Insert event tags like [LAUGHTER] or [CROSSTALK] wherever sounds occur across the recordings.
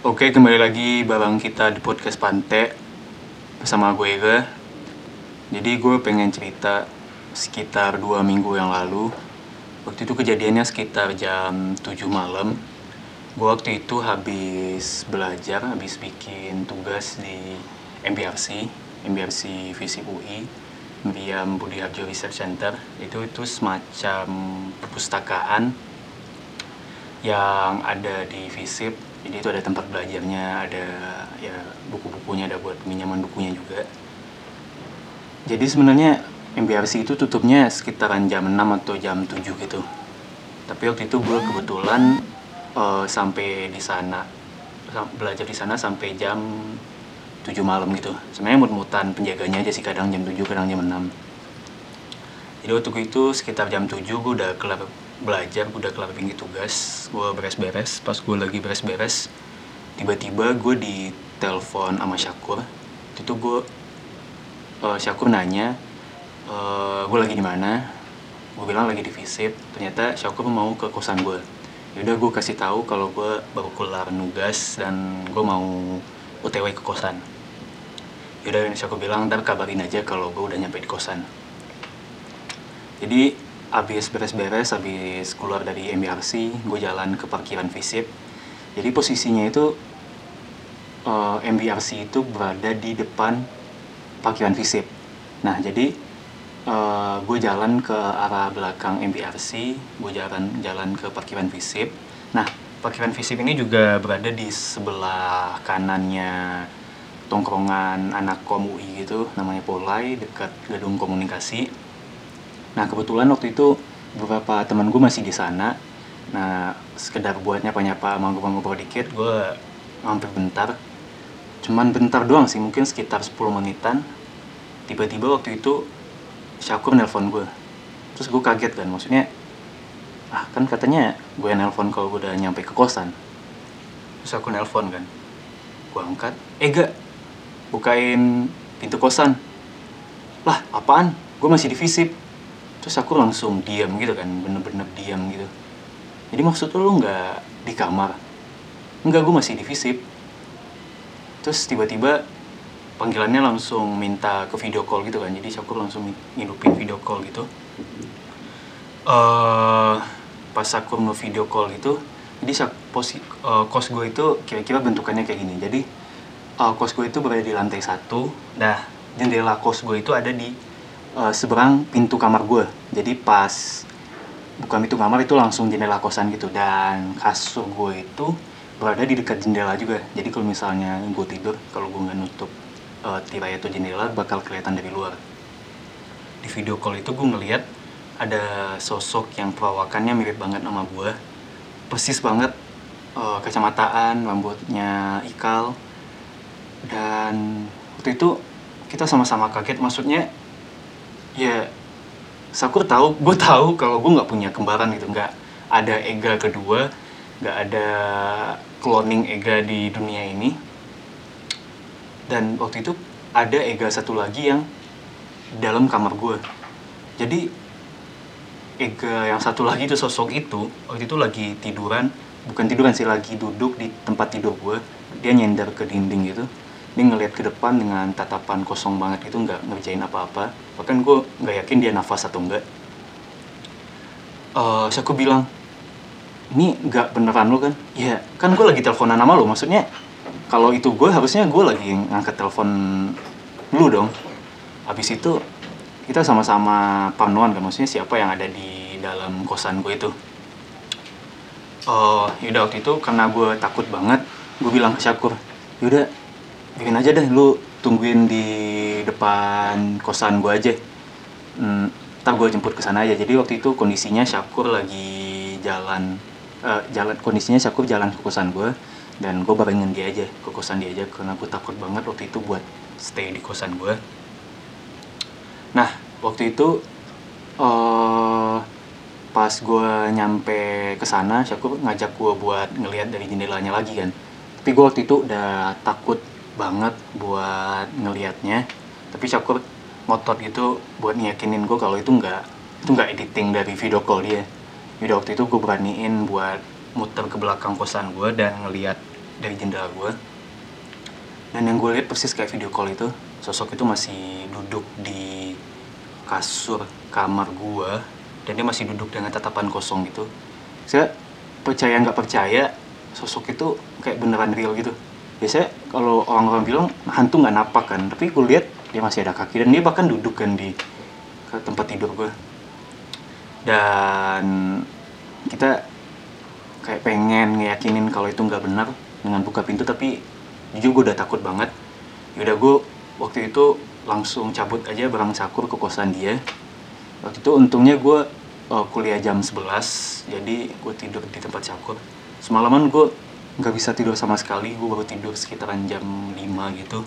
Oke, kembali lagi bareng kita di podcast Pante bersama gue Ega. Jadi gue pengen cerita sekitar dua minggu yang lalu. Waktu itu kejadiannya sekitar jam 7 malam. Gue waktu itu habis belajar, habis bikin tugas di MBRC, MBRC Visip UI, Meriam Budi Harjo Research Center. Itu itu semacam perpustakaan yang ada di Visip. Jadi itu ada tempat belajarnya, ada ya buku-bukunya, ada buat pinjaman bukunya juga. Jadi sebenarnya MBRC itu tutupnya sekitaran jam 6 atau jam 7 gitu. Tapi waktu itu gue kebetulan uh, sampai di sana belajar di sana sampai jam 7 malam gitu. Sebenarnya mut-mutan penjaganya aja sih kadang jam 7, kadang jam 6. Jadi waktu itu sekitar jam 7 gue udah kelar belajar udah kelar tinggi tugas gue beres-beres. Pas gue lagi beres-beres tiba-tiba gue ditelepon sama Syakur. Itu gue uh, Syakur nanya uh, gue lagi di mana? Gue bilang lagi di visip ternyata Syakur mau ke kosan gue yaudah gue kasih tahu kalau gue baru kelar nugas dan gue mau otw ke kosan. Yaudah Syakur bilang ntar kabarin aja kalau gue udah nyampe di kosan. Jadi habis beres-beres habis keluar dari MBRC gue jalan ke parkiran Visip. Jadi posisinya itu uh, eh, MBRC itu berada di depan parkiran Visip. Nah jadi uh, gue jalan ke arah belakang MBRC gue jalan jalan ke parkiran Visip. Nah parkiran Visip ini juga berada di sebelah kanannya tongkrongan anak kom UI gitu namanya Polai dekat gedung komunikasi Nah kebetulan waktu itu beberapa teman gue masih di sana. Nah sekedar buat nyapa-nyapa ngobrol-ngobrol dikit, gue mampir bentar. Cuman bentar doang sih, mungkin sekitar 10 menitan. Tiba-tiba waktu itu Syakur nelpon gue. Terus gue kaget kan, maksudnya ah kan katanya gue nelpon kalau gue udah nyampe ke kosan. Terus aku nelpon kan. Gue angkat, eh gak, bukain pintu kosan. Lah apaan? Gue masih di visip terus aku langsung diam gitu kan bener-bener diam gitu. Jadi maksud lu nggak di kamar? Enggak, gue masih di visip terus tiba-tiba panggilannya langsung minta ke video call gitu kan jadi aku langsung ngidupin video call gitu. Uh, pas aku nge video call gitu jadi posi, uh, kos gue itu kira-kira bentukannya kayak gini. Jadi uh, kos gue itu berada di lantai satu. Nah jendela kos gue itu ada di uh, seberang pintu kamar gue jadi pas buka pintu kamar itu langsung jendela kosan gitu. Dan kasur gue itu berada di dekat jendela juga. Jadi kalau misalnya gue tidur kalau gue nggak nutup uh, tirai atau jendela bakal kelihatan dari luar. Di video call itu gue ngeliat ada sosok yang perawakannya mirip banget sama gue persis banget uh, kacamataan rambutnya ikal. Dan waktu itu kita sama-sama kaget. Maksudnya ya Sakur tahu gue tahu kalau gue nggak punya kembaran gitu. Nggak ada Ega kedua nggak ada cloning Ega di dunia ini. Dan waktu itu ada Ega satu lagi yang dalam kamar gue jadi Ega yang satu lagi itu sosok itu waktu itu lagi tiduran. Bukan tiduran sih lagi duduk di tempat tidur gue dia nyender ke dinding gitu dia ngelihat ke depan dengan tatapan kosong banget itu nggak ngerjain apa-apa. Bahkan gue nggak yakin dia nafas atau enggak uh, saya aku bilang ini nggak beneran lo kan? Ya kan gue lagi teleponan sama lo. Maksudnya kalau itu gue harusnya gue lagi ngangkat telepon lu dong. Habis itu kita sama-sama panuan kan maksudnya siapa yang ada di dalam kosan gue itu. Uh, yaudah waktu itu karena gue takut banget gue bilang ke Syakur yaudah bikin aja deh lu tungguin di depan kosan gue aja. Hmm, ntar gue jemput ke sana aja. Jadi waktu itu kondisinya Syakur lagi jalan uh, jalan kondisinya Syakur jalan ke kosan gue dan gue barengin dia aja ke kosan dia aja karena gue takut banget waktu itu buat stay di kosan gue nah waktu itu uh, pas gue nyampe ke sana Syakur ngajak gue buat ngelihat dari jendelanya lagi kan. Tapi gue waktu itu udah takut banget buat ngelihatnya. Tapi Syakur ngotot gitu buat ngiyakinin gue kalau itu nggak itu nggak editing dari video call dia. Jadi waktu itu gue beraniin buat muter ke belakang kosan gue dan ngelihat dari jendela gue dan yang gue lihat persis kayak video call itu sosok itu masih duduk di kasur kamar gue dan dia masih duduk dengan tatapan kosong gitu. Saya percaya nggak percaya sosok itu kayak beneran real gitu biasanya kalau orang-orang bilang hantu nggak napak kan. Tapi gue lihat dia masih ada kaki dan dia bahkan duduk kan di tempat tidur gue dan kita kayak pengen ngeyakinin kalau itu nggak benar dengan buka pintu tapi jujur gue udah takut banget. Yaudah gue waktu itu langsung cabut aja barang cakur ke kosan dia. Waktu itu untungnya gue uh, kuliah jam 11 jadi gue tidur di tempat cakur. Semalaman gue nggak bisa tidur sama sekali. Gue baru tidur sekitaran jam 5 gitu.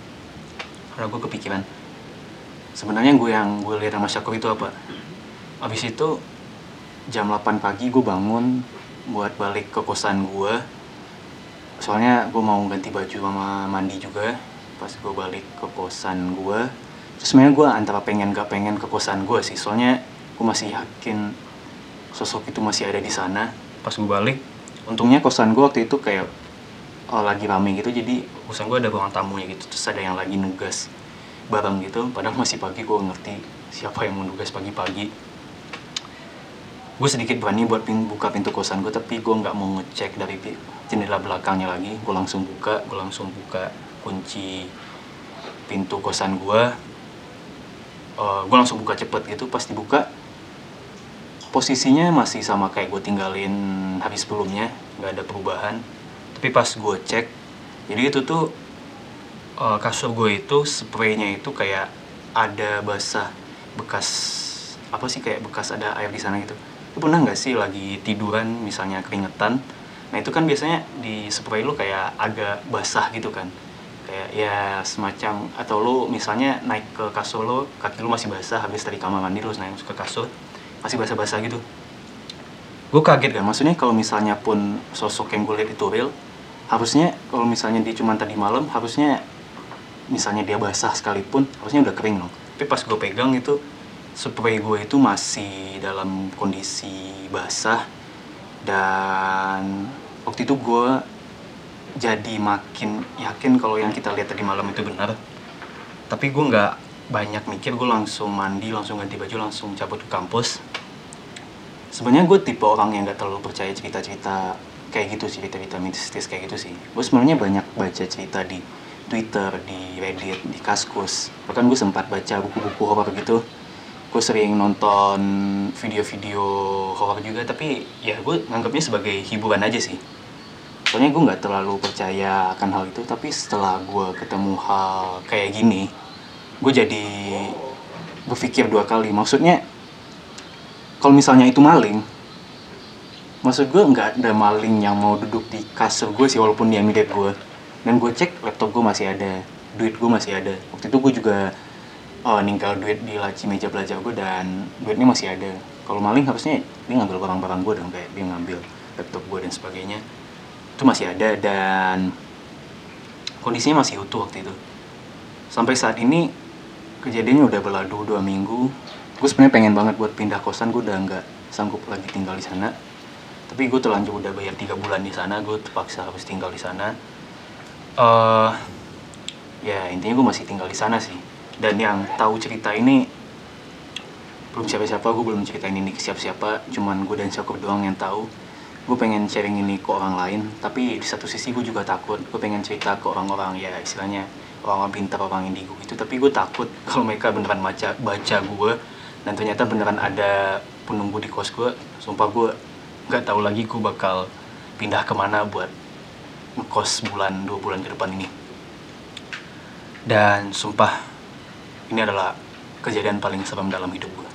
Karena gue kepikiran sebenarnya gue yang gue lihat sama cakur itu apa? Abis itu jam 8 pagi gue bangun buat balik ke kosan gue soalnya gue mau ganti baju sama mandi juga pas gue balik ke kosan gue terus sebenarnya gue antara pengen gak pengen ke kosan gue sih. Soalnya gue masih yakin sosok itu masih ada di sana. Pas gue balik untungnya kosan gue waktu itu kayak oh, lagi rame gitu jadi kosan gue ada ruang tamunya gitu terus ada yang lagi nugas bareng gitu. Padahal masih pagi gue ngerti siapa yang mau nugas pagi-pagi. Gue sedikit berani buat pin buka pintu kosan gue tapi gue nggak mau ngecek dari jendela belakangnya lagi. Gue langsung buka gue langsung buka kunci pintu kosan gue uh, gue langsung buka cepet gitu pas dibuka posisinya masih sama kayak gue tinggalin hari sebelumnya nggak ada perubahan tapi pas gue cek jadi itu tuh uh, kasur gue itu spraynya itu kayak ada basah bekas apa sih kayak bekas ada air di sana gitu. Lu pernah nggak sih lagi tiduran misalnya keringetan? Nah itu kan biasanya di spray lu kayak agak basah gitu kan. Kayak ya semacam atau lu misalnya naik ke kasur lu kaki lu masih basah habis dari kamar mandi lu naik ke kasur masih basah-basah gitu. Gue kaget kan maksudnya kalau misalnya pun sosok yang gue lihat itu real harusnya kalau misalnya dia cuma tadi malam harusnya misalnya dia basah sekalipun harusnya udah kering loh. Tapi pas gue pegang itu spray gue itu masih dalam kondisi basah. Dan waktu itu gue jadi makin yakin kalau yang kita lihat tadi malam itu benar. Tapi gue nggak banyak mikir gue langsung mandi langsung ganti baju langsung cabut ke kampus. Sebenarnya gue tipe orang yang nggak terlalu percaya cerita-cerita kayak gitu sih cerita-cerita mistis kayak gitu sih. Gue sebenarnya banyak baca cerita di Twitter di Reddit di Kaskus. Bahkan gue sempat baca buku-buku horor gitu. Gue sering nonton video-video horor juga tapi ya gue nganggapnya sebagai hiburan aja sih. Soalnya gue nggak terlalu percaya akan hal itu tapi setelah gue ketemu hal kayak gini gue jadi berpikir dua kali. Maksudnya kalau misalnya itu maling maksud gue nggak ada maling yang mau duduk di kasur gue sih walaupun dia mirip gue dan gue cek laptop gue masih ada duit gue masih ada. Waktu itu gue juga oh, ninggal duit di laci meja belajar gue dan duitnya masih ada. Kalau maling harusnya dia ngambil barang-barang gue dong kayak dia ngambil laptop gue dan sebagainya. Itu masih ada dan kondisinya masih utuh waktu itu. Sampai saat ini kejadiannya udah berlalu dua minggu. Gue sebenarnya pengen banget buat pindah kosan gue udah nggak sanggup lagi tinggal di sana tapi gue terlanjur udah bayar tiga bulan di sana gue terpaksa harus tinggal di sana. Uh, ya intinya gue masih tinggal di sana sih. Dan yang tahu cerita ini belum siapa-siapa gue belum ceritain ini ke siapa-siapa. Cuman gue dan Syakur doang yang tahu. Gue pengen sharing ini ke orang lain. Tapi di satu sisi gue juga takut. Gue pengen cerita ke orang-orang ya istilahnya orang-orang pintar orang indigo itu tapi gue takut [LAUGHS] kalau mereka beneran baca baca gue dan ternyata beneran ada penunggu di kos gue sumpah gue nggak tahu lagi gue bakal pindah ke mana buat ngekos bulan dua bulan ke depan ini. Dan sumpah ini adalah kejadian paling serem dalam hidup gue